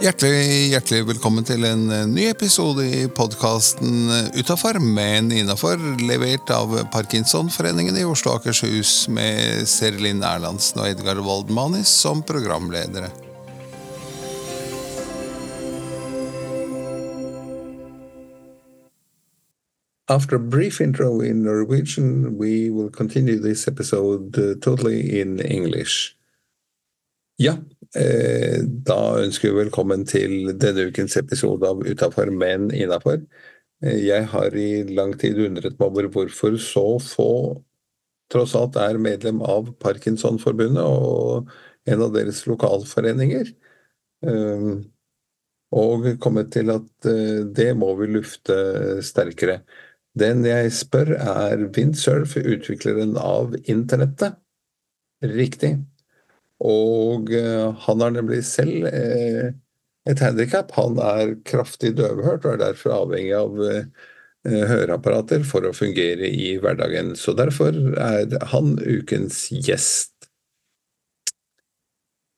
Hjertelig, hjertelig velkommen til en eh, ny episode i podkasten Utafor, men innafor, levert av Parkinsonforeningen i Oslo og Akershus med Serlin Erlandsen og Edgar Waldmanis som programledere. After a brief intro in Norwegian, we will continue this episode uh, totally in English. Ja, eh, da ønsker vi velkommen til denne ukens episode av Utafor, men innafor. Eh, jeg har i lang tid undret meg over hvorfor så få tross alt er medlem av Parkinsonforbundet og en av deres lokalforeninger. Eh, og kommet til at det må vi lufte sterkere. Den jeg spør, er Windsurf, utvikleren av internettet. Riktig. Og uh, han har nemlig selv uh, et handikap. Han er kraftig døvhørt og er derfor avhengig av uh, høreapparater for å fungere i hverdagen. Så derfor er han ukens gjest.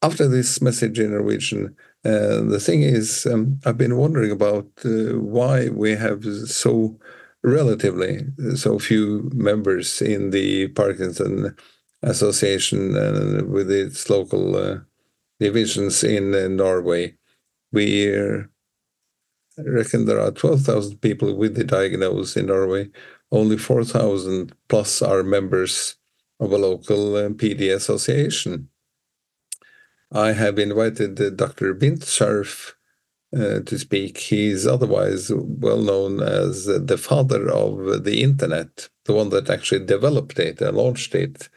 After this message in Norwegian, the thing is, um, I've been wondering about why we have so relatively so few members in the Parkinson association and with its local uh, divisions in uh, Norway. We uh, reckon there are 12,000 people with the diagnosis in Norway. Only 4,000 plus are members of a local uh, PD association. I have invited uh, Dr. Vint Cerf uh, to speak. He's otherwise well known as the father of the internet, the one that actually developed it and launched it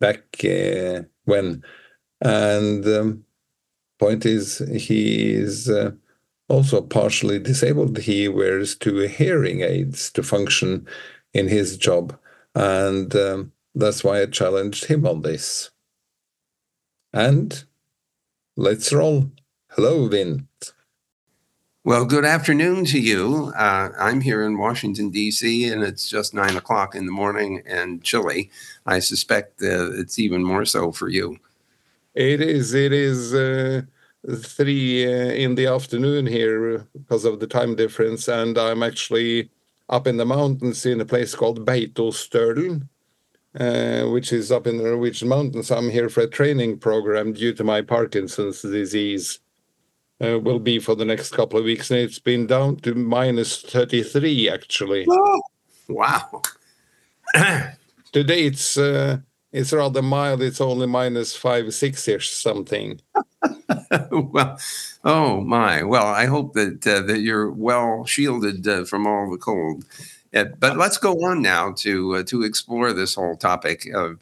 back uh, when. And um, point is, he is uh, also partially disabled. He wears two hearing aids to function in his job, and um, that's why I challenged him on this. And let's roll. Hello, Vint. Well, good afternoon to you. Uh, I'm here in Washington, D.C., and it's just nine o'clock in the morning and chilly. I suspect uh, it's even more so for you. It is. It is uh, three uh, in the afternoon here because of the time difference, and I'm actually up in the mountains in a place called Beitostølen, uh, which is up in the Norwegian mountains. I'm here for a training program due to my Parkinson's disease uh, will be for the next couple of weeks, and it's been down to minus 33 actually. Oh, wow. Today it's uh, it's rather mild. It's only minus five, six ish something. well, oh my. Well, I hope that uh, that you're well shielded uh, from all the cold. Uh, but let's go on now to uh, to explore this whole topic of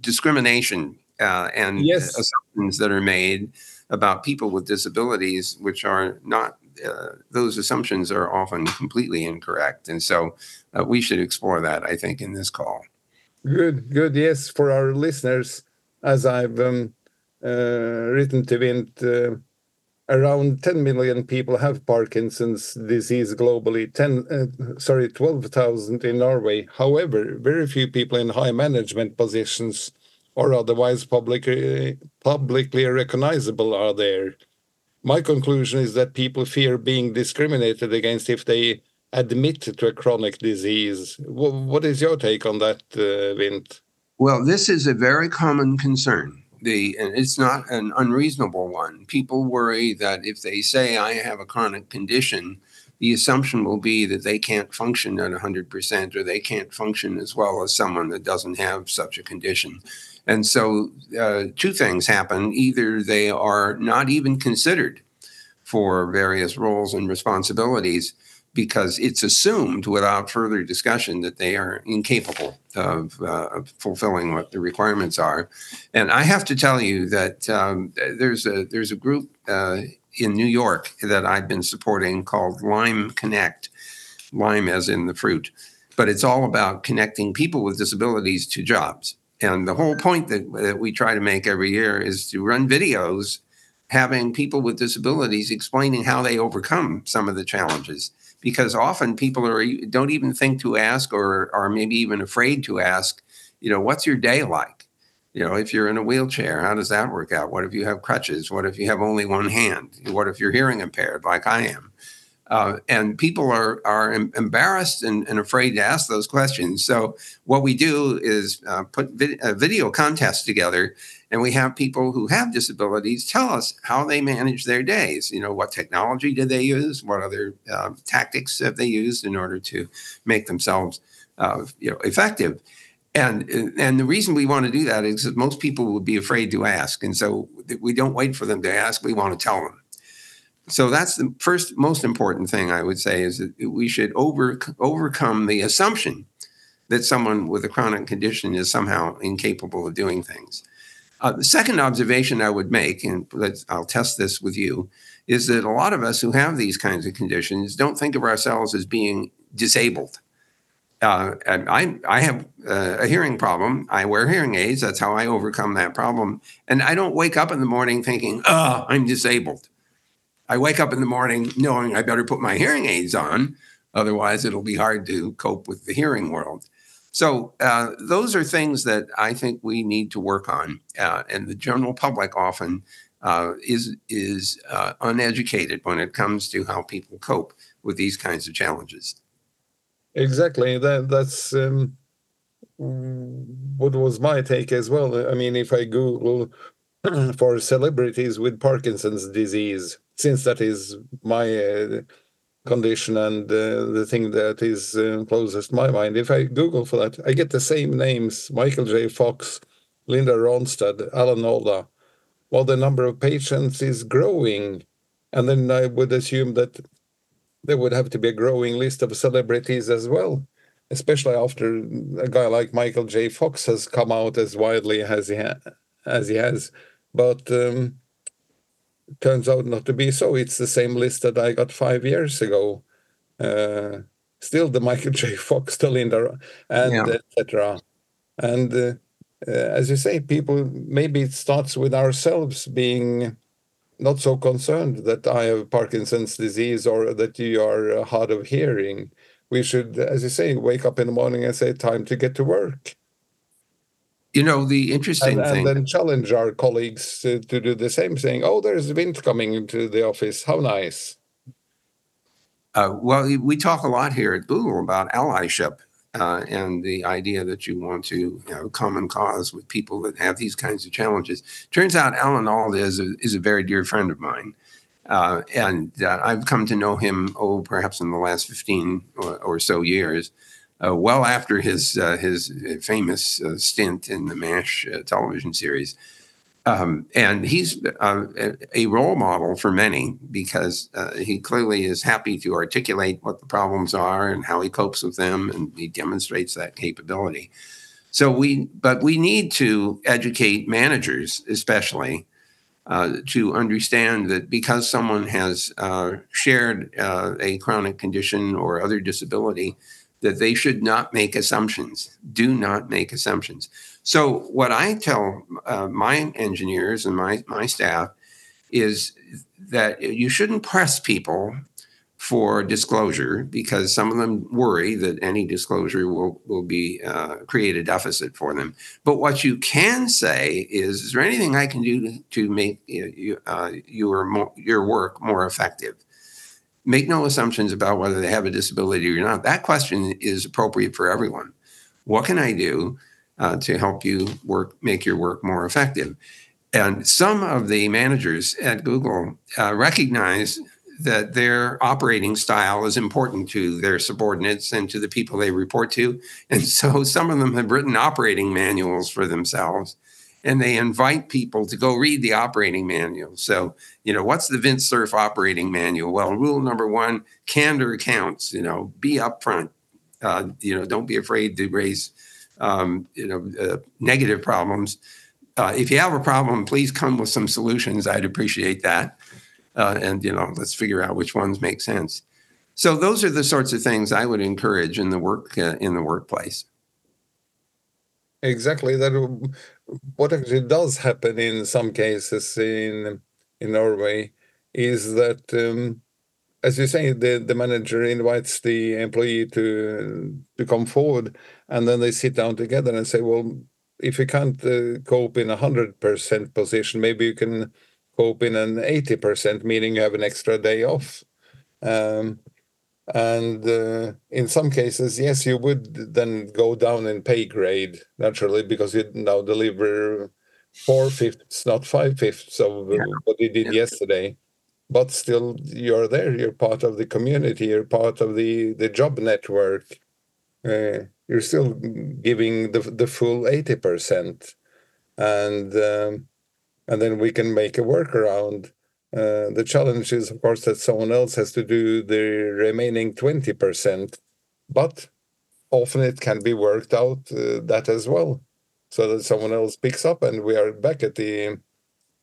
discrimination and yes. assumptions that are made about people with disabilities, which are not, uh, those assumptions are often completely incorrect. And so uh, we should explore that, I think, in this call. Good, good. Yes, for our listeners, as I've um, uh, written to Vint, uh, around 10 million people have Parkinson's disease globally. 10, uh, sorry, 12,000 in Norway. However, very few people in high management positions or otherwise publicly, publicly recognizable are there. My conclusion is that people fear being discriminated against if they admit to a chronic disease. what is your take on that, uh, Vint? Well, this is a very common concern. The, and it's not an unreasonable one. People worry that if they say, I have a chronic condition, the assumption will be that they can't function at 100% or they can't function as well as someone that doesn't have such a condition. And so, uh, two things happen either they are not even considered for various roles and responsibilities because it's assumed without further discussion that they are incapable of, uh, fulfilling what the requirements are. And I have to tell you that um, there's a there's a group uh, in New York that I've been supporting called Lime Connect, lime as in the fruit, but it's all about connecting people with disabilities to jobs. And the whole point that, that we try to make every year is to run videos having people with disabilities explaining how they overcome some of the challenges because often people are don't even think to ask or are maybe even afraid to ask you know what's your day like You know, if you're in a wheelchair, how does that work out? What if you have crutches? What if you have only one hand? What if you're hearing impaired, like I am? Uh, and people are are embarrassed and, and, afraid to ask those questions. So what we do is uh, put a video contest together, and we have people who have disabilities tell us how they manage their days. You know, what technology did they use? What other uh, tactics have they used in order to make themselves, uh, you know, effective? And and the reason we want to do that is that most people would be afraid to ask, and so we don't wait for them to ask. We want to tell them so that's the first most important thing I would say is that we should over, overcome the assumption that someone with a chronic condition is somehow incapable of doing things. Uh, the second observation I would make, and I'll test this with you, is that a lot of us who have these kinds of conditions don't think of ourselves as being disabled. Uh, I, I have uh, a hearing problem. I wear hearing aids. That's how I overcome that problem. And I don't wake up in the morning thinking, oh, I'm disabled. I wake up in the morning knowing I better put my hearing aids on, otherwise it'll be hard to cope with the hearing world. So uh, those are things that I think we need to work on, uh, and the general public often uh, is is uh, uneducated when it comes to how people cope with these kinds of challenges. Exactly. That that's um, what was my take as well. I mean, if I Google for celebrities with Parkinson's disease, since that is my uh, condition and uh, the thing that is uh, closest my mind. If I Google for that, I get the same names: Michael J. Fox, Linda Ronstadt, Alan Alda. Well, the number of patients is growing, and then I would assume that there would have to be a growing list of celebrities as well, especially after a guy like Michael J. Fox has come out as widely as he ha- as he has. But um, turns out not to be so. It's the same list that I got five years ago. Uh, still the Michael J. Fox, the Linda, and yeah. etc. And uh, uh, as you say, people maybe it starts with ourselves being not so concerned that I have Parkinson's disease or that you are hard of hearing. We should, as you say, wake up in the morning and say, "Time to get to work." You know, the interesting and, thing. And then challenge our colleagues to, to do the same, saying, oh, there's Vint coming into the office. How nice. Uh, well, we talk a lot here at Google about allyship uh, and the idea that you want to you know, common cause with people that have these kinds of challenges. Turns out Alan Alda is a, is a very dear friend of mine. Uh, and uh, I've come to know him, oh, perhaps in the last 15 or, or so years uh, well after his uh, his famous uh, stint in the MASH uh, television series. Um, and he's uh, a role model for many because uh, he clearly is happy to articulate what the problems are and how he copes with them, and he demonstrates that capability. So we, but we need to educate managers, especially, uh, to understand that because someone has uh, shared uh, a chronic condition or other disability, that they should not make assumptions. Do not make assumptions. So, what I tell uh, my engineers and my, my staff is that you shouldn't press people for disclosure because some of them worry that any disclosure will, will be uh, create a deficit for them. But what you can say is, is there anything I can do to, to make you, uh, your, your work more effective? Make no assumptions about whether they have a disability or not. That question is appropriate for everyone. What can I do uh, to help you work, make your work more effective? And some of the managers at Google uh, recognize that their operating style is important to their subordinates and to the people they report to. And so some of them have written operating manuals for themselves and they invite people to go read the operating manual. So, you know, what's the Vint Cerf operating manual? Well, rule number one, candor counts. You know, be upfront. Uh, you know, don't be afraid to raise, um, you know, uh, negative problems. Uh, if you have a problem, please come with some solutions. I'd appreciate that. Uh, and you know, let's figure out which ones make sense. So those are the sorts of things I would encourage in the work uh, in the workplace. Exactly. That what actually does happen in some cases in in Norway is that, um, as you say, the the manager invites the employee to to come forward, and then they sit down together and say, "Well, if you can't uh, cope in a hundred percent position, maybe you can cope in an eighty percent, meaning you have an extra day off. Um, and uh, in some cases, yes, you would then go down in pay grade naturally because you now deliver four fifths, not five fifths of yeah. what you did yeah. yesterday. But still, you're there. You're part of the community. You're part of the the job network. Uh, you're still giving the the full eighty percent, and um, and then we can make a workaround uh, the challenge is, of course, that someone else has to do the remaining 20%, but often it can be worked out uh, that as well, so that someone else picks up and we are back at the,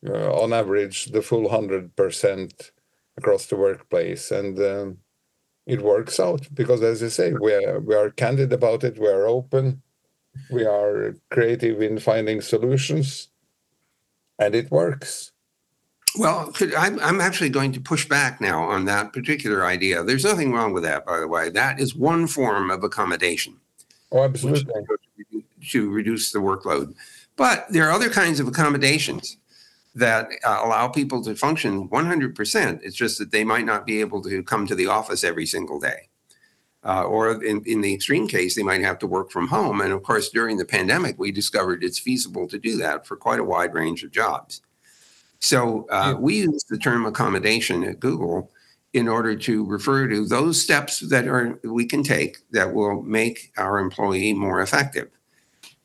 uh, on average, the full 100% across the workplace. And um, it works out because, as you say, we are, we are candid about it, we are open, we are creative in finding solutions, and it works. Well, I'm, I'm actually going to push back now on that particular idea. There's nothing wrong with that, by the way. That is one form of accommodation. Oh, absolutely. To reduce the workload. But there are other kinds of accommodations that uh, allow people to function 100%. It's just that they might not be able to come to the office every single day. Uh, or in, in the extreme case, they might have to work from home. And of course, during the pandemic, we discovered it's feasible to do that for quite a wide range of jobs. So uh, we use the term accommodation at Google in order to refer to those steps that are we can take that will make our employee more effective.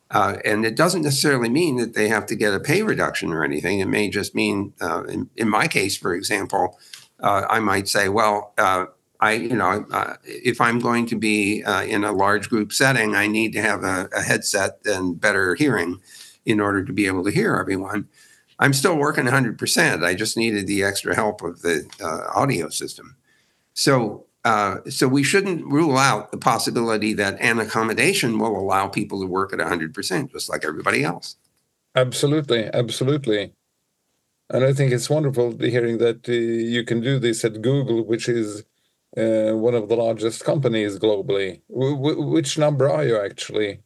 Uh, and it doesn't necessarily mean that they have to get a pay reduction or anything. It may just mean, uh, in, in, my case, for example, uh, I might say, well, uh, I, you know, uh, if I'm going to be in a large group setting, I need to have a, a headset and better hearing in order to be able to hear everyone. I'm still working 100%. I just needed the extra help of the uh, audio system. So, uh, so we shouldn't rule out the possibility that an accommodation will allow people to work at 100%, just like everybody else. Absolutely, absolutely. And I think it's wonderful hearing that uh, you can do this at Google, which is uh, one of the largest companies globally. W- which number are you actually?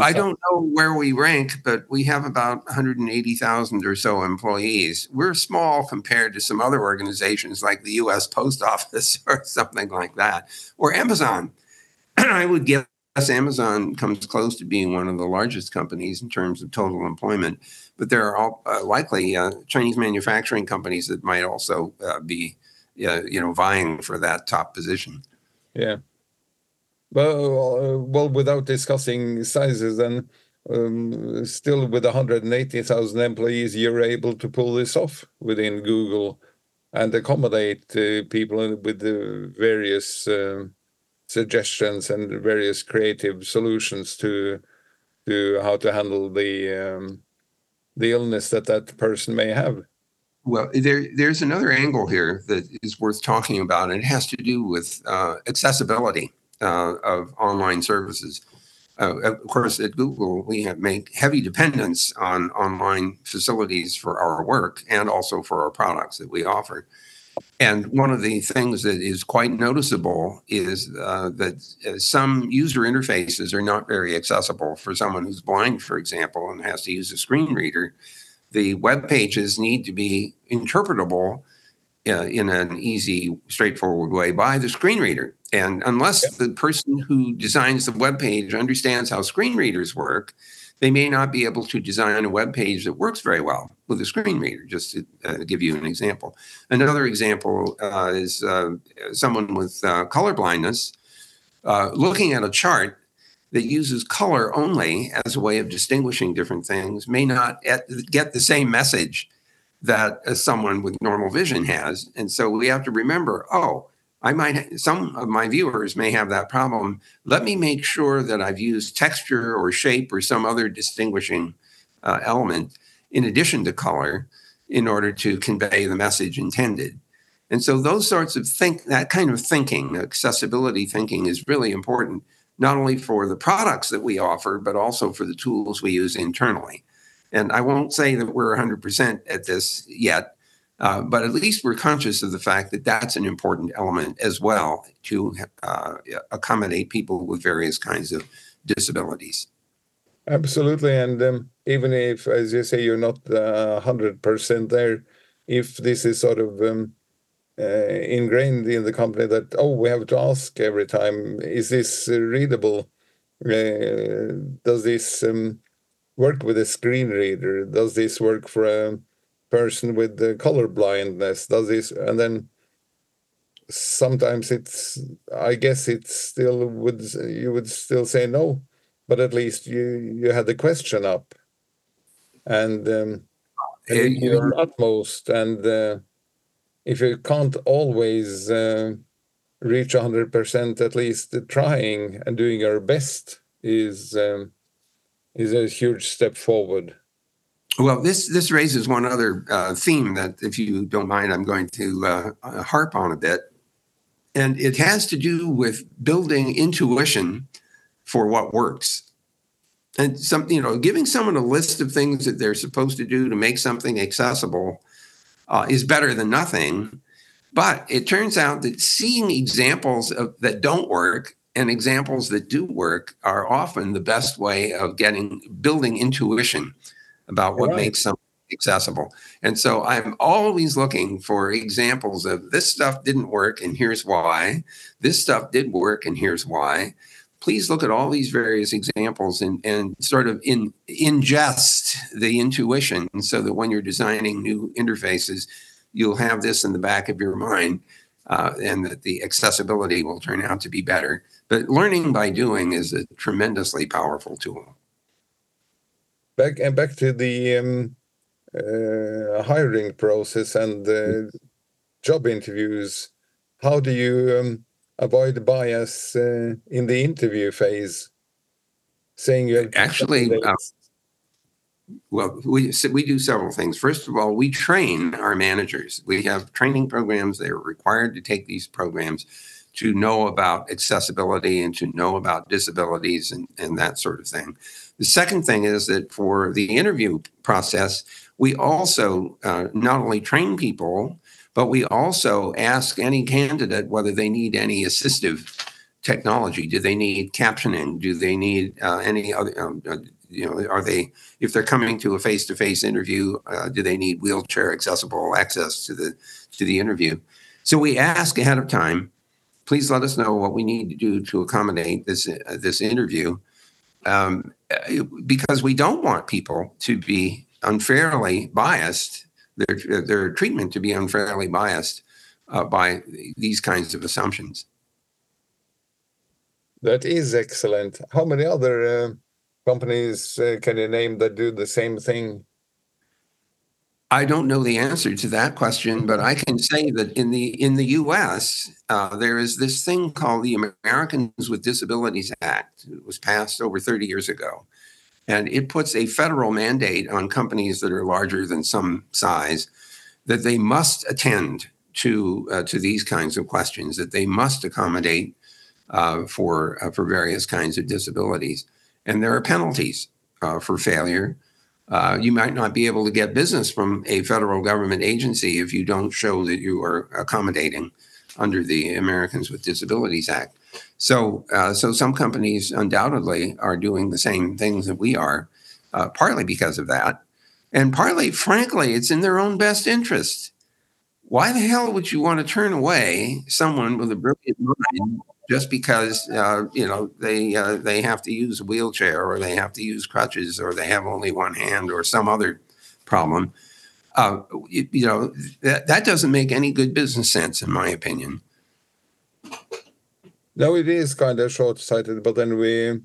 I don't know where we rank, but we have about 180,000 or so employees. We're small compared to some other organizations like the US Post Office or something like that, or Amazon. I would guess Amazon comes close to being one of the largest companies in terms of total employment, but there are all, uh, likely uh, Chinese manufacturing companies that might also uh, be, uh, you know, vying for that top position. Yeah. Well, uh, well, without discussing sizes, then um, still with 180,000 employees, you're able to pull this off within Google and accommodate uh, people with the various uh, suggestions and various creative solutions to to how to handle the um, the illness that that person may have. Well, there, there's another angle here that is worth talking about, and it has to do with accessibility uh, of online services. Uh, of course, at Google, we have make heavy dependence on online facilities for our work and also for our products that we offer. And one of the things that is quite noticeable is uh, that uh, some user interfaces are not very accessible for someone who's blind, for example, and has to use a screen reader. The web pages need to be interpretable uh, in an easy, straightforward way by the screen reader. And unless the person who designs the web page understands how screen readers work, they may not be able to design a web page that works very well with a screen reader, just to uh, give you an example. Another example uh, is uh, someone with uh, color blindness uh, looking at a chart that uses color only as a way of distinguishing different things may not get the same message that someone with normal vision has. And so we have to remember, oh, I might, some of my viewers may have that problem. Let me make sure that I've used texture or shape or some other distinguishing uh, element in addition to color in order to convey the message intended. And so those sorts of think, that kind of thinking, accessibility thinking is really important, not only for the products that we offer, but also for the tools we use internally. And I won't say that we're 100% at this yet, uh, but at least we're conscious of the fact that that's an important element as well to uh, accommodate people with various kinds of disabilities. Absolutely, and um, even if, as you say, you're not uh, hundred uh, percent there, if this is sort of um, uh, ingrained in the company that oh, we have to ask every time, is this readable? Uh, does this um, work with a screen reader? Does this work for a person with the color blindness? Does this and then sometimes it's I guess it still would you would still say no, but at least you you had the question up, and, um, and your utmost, and uh, if you can't always uh, reach hundred percent, at least trying and doing your best is um, is a huge step forward. Well, this this raises one other uh, theme that, if you don't mind, I'm going to uh, harp on a bit and it has to do with building intuition for what works. And some, you know, giving someone a list of things that they're supposed to do to make something accessible uh, is better than nothing. But it turns out that seeing examples of, that don't work and examples that do work are often the best way of getting building intuition about what right. makes something accessible. And so I'm always looking for examples of this stuff didn't work and here's why. This stuff did work and here's why. Please look at all these various examples and, and sort of in, ingest the intuition so that when you're designing new interfaces, you'll have this in the back of your mind uh, and that the accessibility will turn out to be better. But learning by doing is a tremendously powerful tool. Back and back to the um, uh, hiring process and uh, job interviews, how do you um, avoid bias uh, in the interview phase? Saying you actually, uh, well, we we do several things. First of all, we train our managers. We have training programs. They are required to take these programs to know about accessibility and to know about disabilities and, and that sort of thing. The second thing is that for the interview process, we also uh, not only train people, but we also ask any candidate whether they need any assistive technology. Do they need captioning? Do they need uh, any other? Um, uh, you know, are they if they're coming to a face-to-face interview? Uh, do they need wheelchair accessible access to the to the interview? So we ask ahead of time. Please let us know what we need to do to accommodate this uh, this interview, um, uh, because we don't want people to be unfairly biased, their, their treatment to be unfairly biased uh, by these kinds of assumptions. That is excellent. How many other uh, companies uh, can you name that do the same thing? I don't know the answer to that question, but I can say that in the in the U.S. Uh, there is this thing called the Americans with Disabilities Act. It was passed over 30 years ago, and it puts a federal mandate on companies that are larger than some size that they must attend to uh, to these kinds of questions, that they must accommodate uh, for uh, for various kinds of disabilities, and there are penalties uh, for failure. Uh, you might not be able to get business from a federal government agency if you don't show that you are accommodating under the Americans with Disabilities Act. So, uh, so some companies undoubtedly are doing the same things that we are, uh, partly because of that, and partly, frankly, it's in their own best interest. Why the hell would you want to turn away someone with a brilliant mind just because uh, you know they uh, they have to use a wheelchair or they have to use crutches or they have only one hand or some other problem? Uh, you, you know that that doesn't make any good business sense, in my opinion. No, it is kind of short-sighted, but then we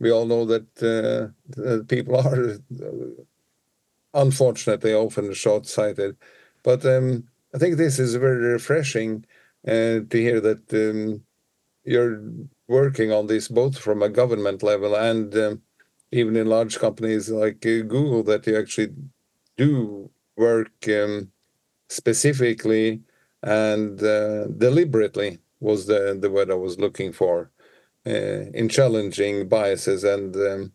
we all know that uh, people are uh, unfortunately often short-sighted. But um, I think this is very refreshing uh, to hear that um, you're working on this both from a government level and um, even in large companies like uh, Google that you actually do work um, specifically and uh, deliberately was the the word I was looking for uh, in challenging biases and um,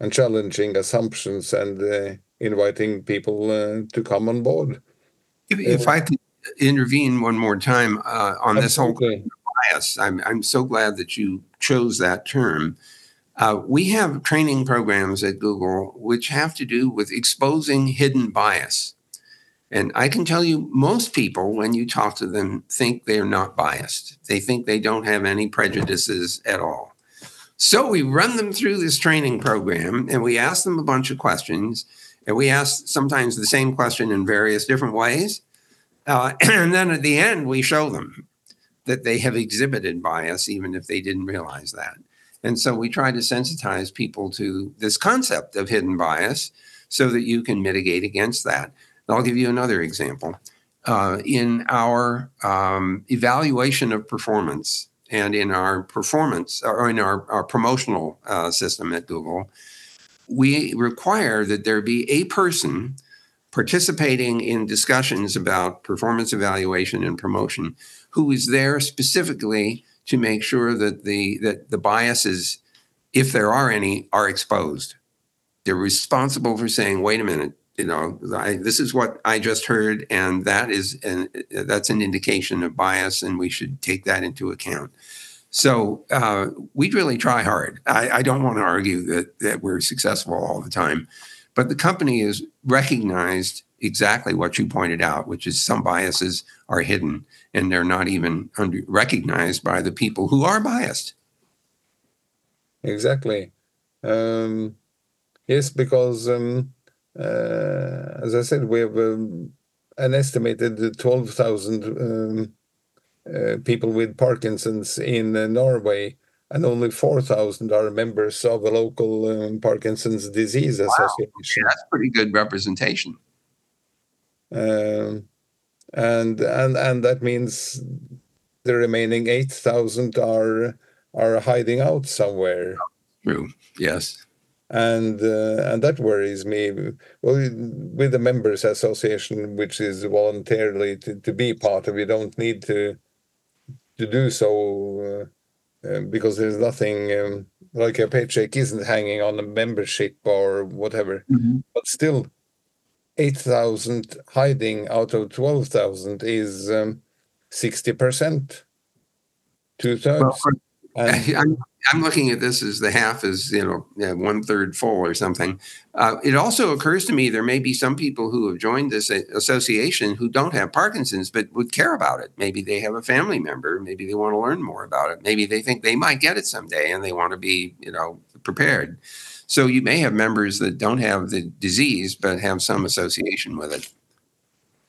and challenging assumptions and uh, inviting people uh, to come on board. If, if I could intervene one more time uh, on this whole bias, I'm I'm so glad that you chose that term. Uh, we have training programs at Google which have to do with exposing hidden bias. And I can tell you, most people, when you talk to them, think they're not biased. They think they don't have any prejudices at all. So we run them through this training program and we ask them a bunch of questions. And we ask sometimes the same question in various different ways. Uh, and then at the end, we show them that they have exhibited bias, even if they didn't realize that. And so we try to sensitize people to this concept of hidden bias so that you can mitigate against that. I'll give you another example. Uh, in our um, evaluation of performance and in our performance or in our, our promotional uh, system at Google, we require that there be a person participating in discussions about performance evaluation and promotion who is there specifically to make sure that the that the biases, if there are any, are exposed. They're responsible for saying, "Wait a minute, you know, I, this is what I just heard, and that is an, that's an indication of bias, and we should take that into account." So uh, we really try hard. I, I don't want to argue that that we're successful all the time, but the company has recognized exactly what you pointed out, which is some biases are hidden and they're not even under, recognized by the people who are biased. Exactly. Um, yes, because um, uh, as I said, we have um, an estimated 12,000 um, uh, people with Parkinson's in uh, Norway, and only 4,000 are members of a local um, Parkinson's disease wow. association. that's pretty good representation. Um, and and and that means the remaining 8,000 are are hiding out somewhere. True. Yes. And uh, and that worries me. Well, with the members association, which is voluntarily to, to be part of, you don't need to to do so uh, uh, because there's nothing um, like a paycheck isn't hanging on a membership or whatever. Mm-hmm. But still, 8,000 hiding out of 12,000 is um, 60%, two thirds. Well, I'm, I'm looking at this as the half is, you know, yeah, one third full or something. Uh, it also occurs to me there may be some people who have joined this association who don't have Parkinson's but would care about it. Maybe they have a family member. Maybe they want to learn more about it. Maybe they think they might get it someday and they want to be, you know, prepared. So you may have members that don't have the disease but have some association with it.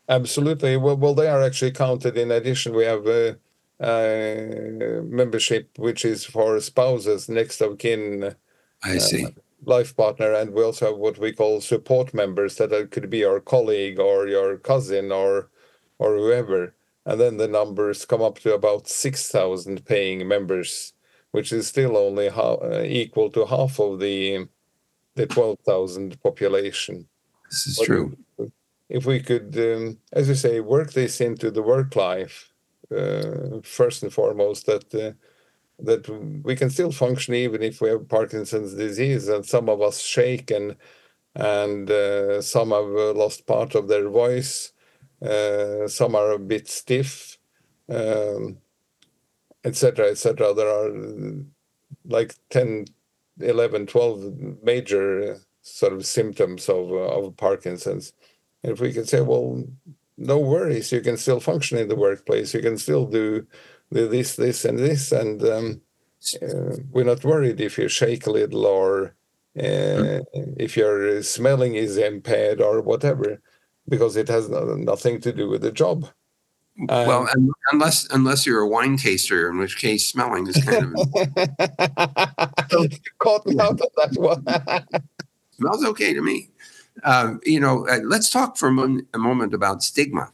Absolutely. Well, well, they are actually counted. In addition, we have uh, uh, membership which is for spouses, next of kin. I uh, see. life partner, and we also have what we call support members that could be your colleague or your cousin or or whoever. And then the numbers come up to about six thousand paying members which is still only half, uh, equal to half of the the 12,000 population. This is but true. If, if we could, um, as you say, work this into the work life, uh, first and foremost, that uh, that we can still function even if we have Parkinson's disease, and some of us shake and and uh, some have uh, lost part of their voice, uh, some are a bit stiff. Um, etc., etc. There are like 10, 11, 12 major uh, sort of symptoms of, uh, of Parkinson's. And if we can say, well, no worries, you can still function in the workplace, you can still do this, this, and this, and um, uh, we're not worried if you shake a little or uh, if your smelling is impaired or whatever, because it has no, nothing to do with the job. Well, unless unless you're a wine taster, in which case smelling is kind of caught me out of that one. smells okay to me. Um, you know, uh, let's talk for a, mon- a moment about stigma,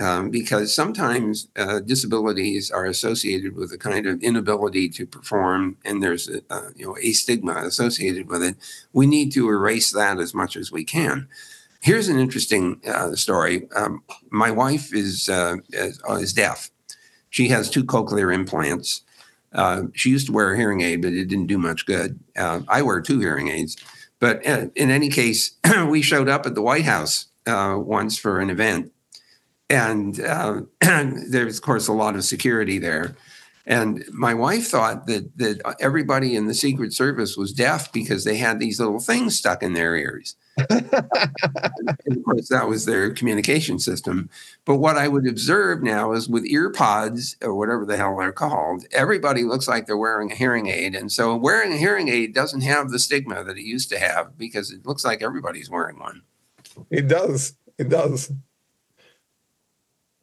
um, because sometimes uh, disabilities are associated with a kind of inability to perform, and there's a, uh, you know a stigma associated with it. We need to erase that as much as we can. Here's an interesting uh, story. Um, my wife is, uh, is, uh, is deaf. She has two cochlear implants. Uh, she used to wear a hearing aid, but it didn't do much good. Uh, I wear two hearing aids. But uh, in any case, we showed up at the White House once for an event. And there's, of course, a lot of security there. And my wife thought that that everybody in the Secret Service was deaf because they had these little things stuck in their ears. and of course, that was their communication system. But what I would observe now is with ear pods or whatever the hell they're called, everybody looks like they're wearing a hearing aid. And so wearing a hearing aid doesn't have the stigma that it used to have because it looks like everybody's wearing one. It does. It does.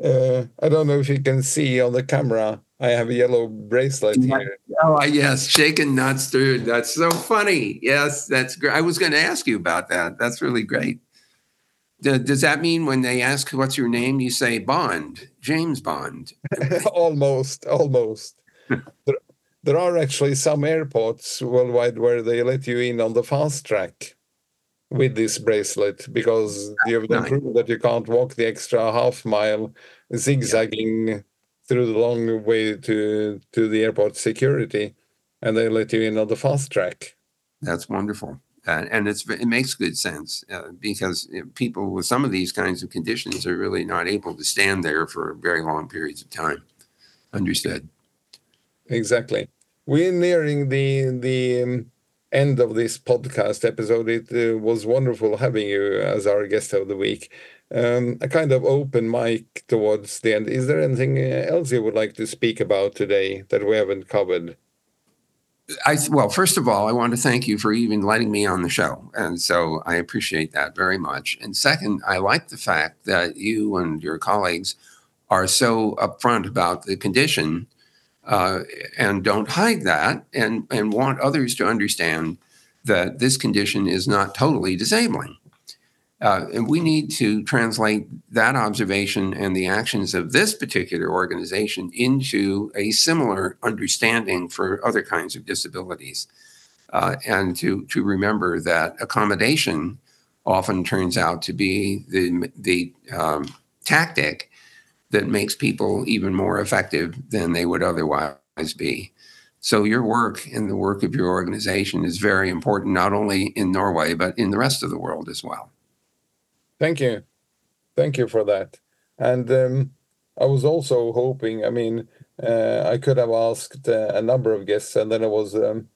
Uh, I don't know if you can see on the camera. I have a yellow bracelet here. Oh, yes, shaken, not stirred. That's so funny. Yes, that's great. I was going to ask you about that. That's really great. Does that mean when they ask what's your name, you say Bond, James Bond? almost, almost. there, there are actually some airports worldwide where they let you in on the fast track with this bracelet because you've then proven that you can't walk the extra half mile zigzagging through the long way to to the airport security and they let you in on the fast track. That's wonderful. Uh, and it's it makes good sense uh, because people with some of these kinds of conditions are really not able to stand there for very long periods of time. Understood. Exactly. We're nearing the the um, end of this podcast episode. It uh, was wonderful having you as our guest of the week. Um, a kind of open mic towards the end. Is there anything uh, else you would like to speak about today that we haven't covered? I well, first of all, I want to thank you for even letting me on the show, and so I appreciate that very much. And second, I like the fact that you and your colleagues are so upfront about the condition uh, and don't hide that and, and want others to understand that this condition is not totally disabling. Uh, and we need to translate that observation and the actions of this particular organization into a similar understanding for other kinds of disabilities. Uh, and to, to remember that accommodation often turns out to be the, the um, tactic that makes people even more effective than they would otherwise be. So your work and the work of your organization is very important, not only in Norway, but in the rest of the world as well. Thank you. Thank you for that. And um, I was also hoping, I mean, uh, I could have asked uh, a number of guests, and then I was um,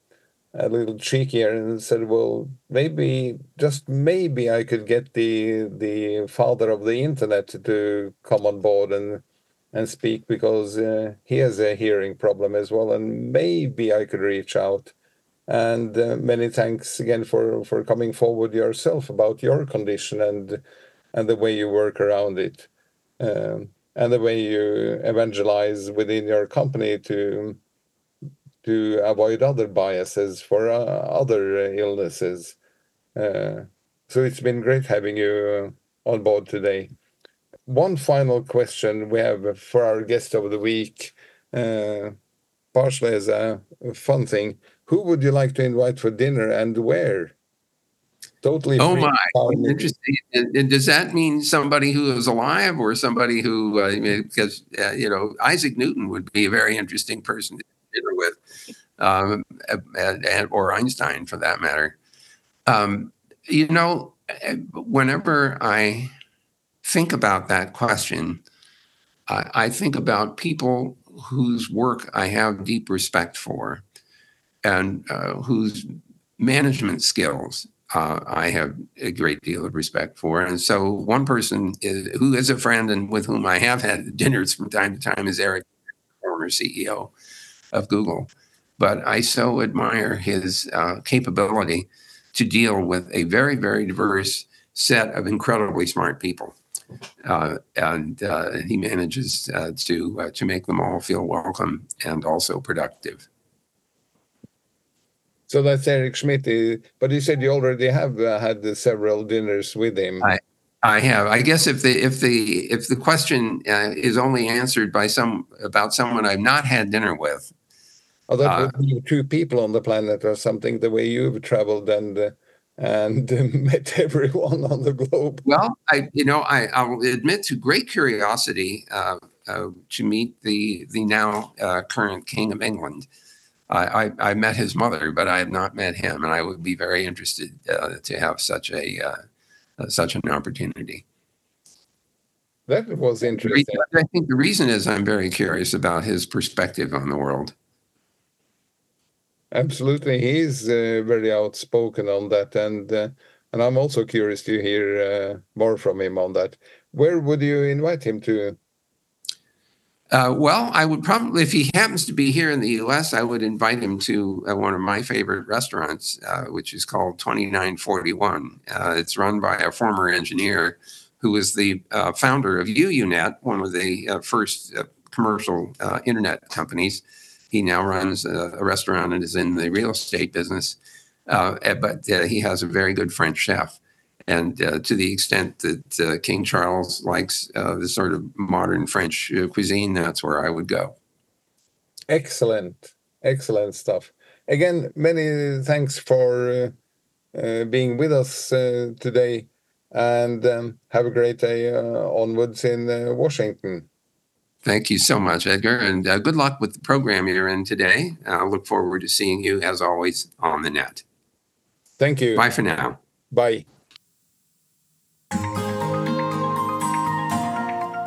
a little cheekier and said, well, maybe, just maybe I could get the the father of the internet to come on board and and speak because uh, he has a hearing problem as well, and maybe I could reach out. And uh, many thanks again for for coming forward yourself about your condition and and the way you work around it, um, and the way you evangelize within your company to to avoid other biases for uh, other illnesses. Uh, so it's been great having you on board today. One final question we have for our guest of the week, partially as a fun thing. Who would you like to invite for dinner and where? Totally. Oh my! Interesting. And, does that mean somebody who is alive or somebody who? Uh, because uh, you know Isaac Newton would be a very interesting person to dinner with um, and, and, or Einstein for that matter. Um, you know, whenever I think about that question, I, I think about people whose work I have deep respect for and uh, whose management skills uh, I have a great deal of respect for. And so, one person is, who is a friend and with whom I have had dinners from time to time is Eric, former CEO of Google but I so admire his uh, capability to deal with a very, very diverse set of incredibly smart people. Uh, and uh, he manages uh, to uh, to make them all feel welcome and also productive. So that's Eric Schmidt. But you said you already have uh, had several dinners with him. I, I have. I guess if the if the if the question is only answered by some about someone I've not had dinner with, Oh, that uh, would be two people on the planet or something. The way you've traveled and uh, and met everyone on the globe. Well, I you know I I'll admit to great curiosity uh, uh to meet the the now uh, current King of England. I, I, I met his mother, but I have not met him, and I would be very interested uh, to have such a such an opportunity. That was interesting. I think the reason is I'm very curious about his perspective on the world. Absolutely, he's uh, very outspoken on that, and uh, and I'm also curious to hear uh, more from him on that. Where would you invite him to? Uh, well, I would probably, if he happens to be here in the U.S., I would invite him to uh, one of my favorite restaurants, uh, which is called 2941. Uh, it's run by a former engineer who was the uh, founder of UUNet, one of the uh, first commercial internet companies. He now runs a, a restaurant and is in the real estate business, eh, but he has a very good French chef. And uh, to the extent that uh, King Charles likes uh, the sort of modern French uh, cuisine, that's where I would go. Excellent, excellent stuff. Again, many thanks for uh, uh, being with us uh, today, and um, have a great day uh, onwards in uh, Washington. Thank you so much, Edgar, and uh, good luck with the program you're in today. I look forward to seeing you, as always, on the net. Thank you. Bye for now. Bye.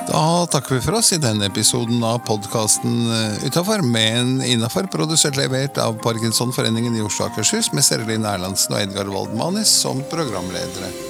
Da takker vi for oss i denne episoden av podkasten Utafor, med en innafor produsert levert av Parkinsonforeningen i Oslo og Akershus, med Serelin Erlandsen og Edgar Waldmanis som programledere.